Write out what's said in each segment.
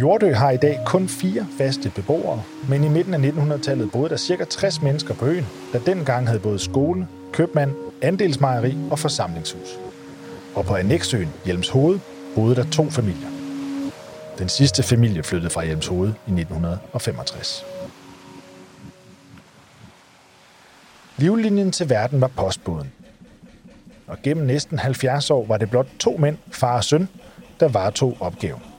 Jordø har i dag kun fire faste beboere, men i midten af 1900-tallet boede der ca. 60 mennesker på øen, der dengang havde både skole, købmand, andelsmejeri og forsamlingshus. Og på Annexøen, Hjelmshoved, boede der to familier. Den sidste familie flyttede fra Hjelmshoved i 1965. Livlinjen til verden var postbåden. Og gennem næsten 70 år var det blot to mænd, far og søn, der varetog opgaven.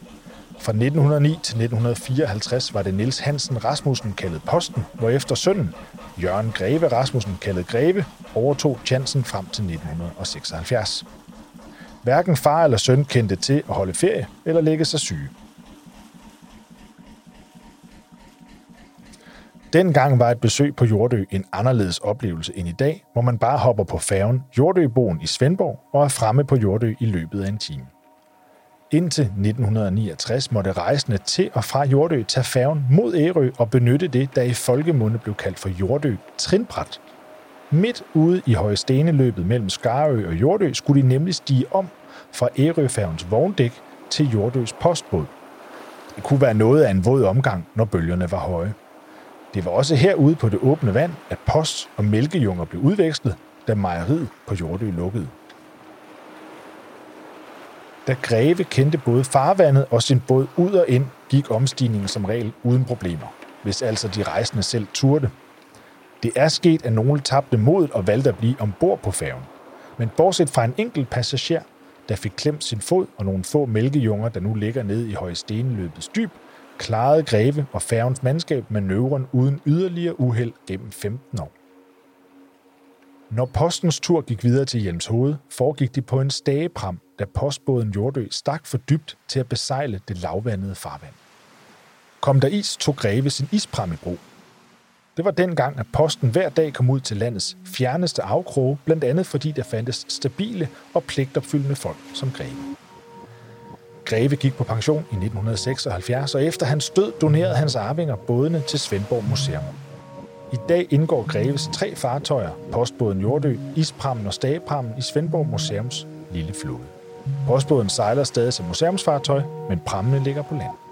Fra 1909 til 1954 var det Niels Hansen Rasmussen kaldet Posten, efter sønnen, Jørgen Greve Rasmussen kaldet Greve, overtog chancen frem til 1976. Hverken far eller søn kendte til at holde ferie eller lægge sig syge. Dengang var et besøg på Jordø en anderledes oplevelse end i dag, hvor man bare hopper på færgen Jordøboen i Svendborg og er fremme på Jordø i løbet af en time. Indtil 1969 måtte rejsende til og fra Jordø tage færgen mod Ærø og benytte det, der i folkemunde blev kaldt for Jordø Trinbræt. Midt ude i Højsteneløbet mellem Skarø og Jordø skulle de nemlig stige om fra Ærøfærgens vogndæk til Jordøs postbåd. Det kunne være noget af en våd omgang, når bølgerne var høje. Det var også herude på det åbne vand, at post og mælkejunger blev udvekslet, da mejeriet på Jordø lukkede. Da Greve kendte både farvandet og sin båd ud og ind, gik omstigningen som regel uden problemer, hvis altså de rejsende selv turde. Det er sket, at nogle tabte modet og valgte at blive ombord på færgen. Men bortset fra en enkelt passager, der fik klemt sin fod, og nogle få mælkejunger, der nu ligger nede i Højstenløbets dyb, klarede Greve og færgens mandskab manøvren uden yderligere uheld gennem 15 år. Når postens tur gik videre til Hjelmshoved, foregik de på en stagepram, da postbåden Jordø stak for dybt til at besejle det lavvandede farvand. Kom der is, tog Greve sin ispram i brug. Det var dengang, at posten hver dag kom ud til landets fjerneste afkroge, blandt andet fordi der fandtes stabile og pligtopfyldende folk som Greve. Greve gik på pension i 1976, og efter hans død donerede hans arvinger bådene til Svendborg Museum. I dag indgår Greves tre fartøjer, postbåden Jordø, Isprammen og Stageprammen i Svendborg Museums lille flåde. Postbåden sejler stadig som museumsfartøj, men prammene ligger på land.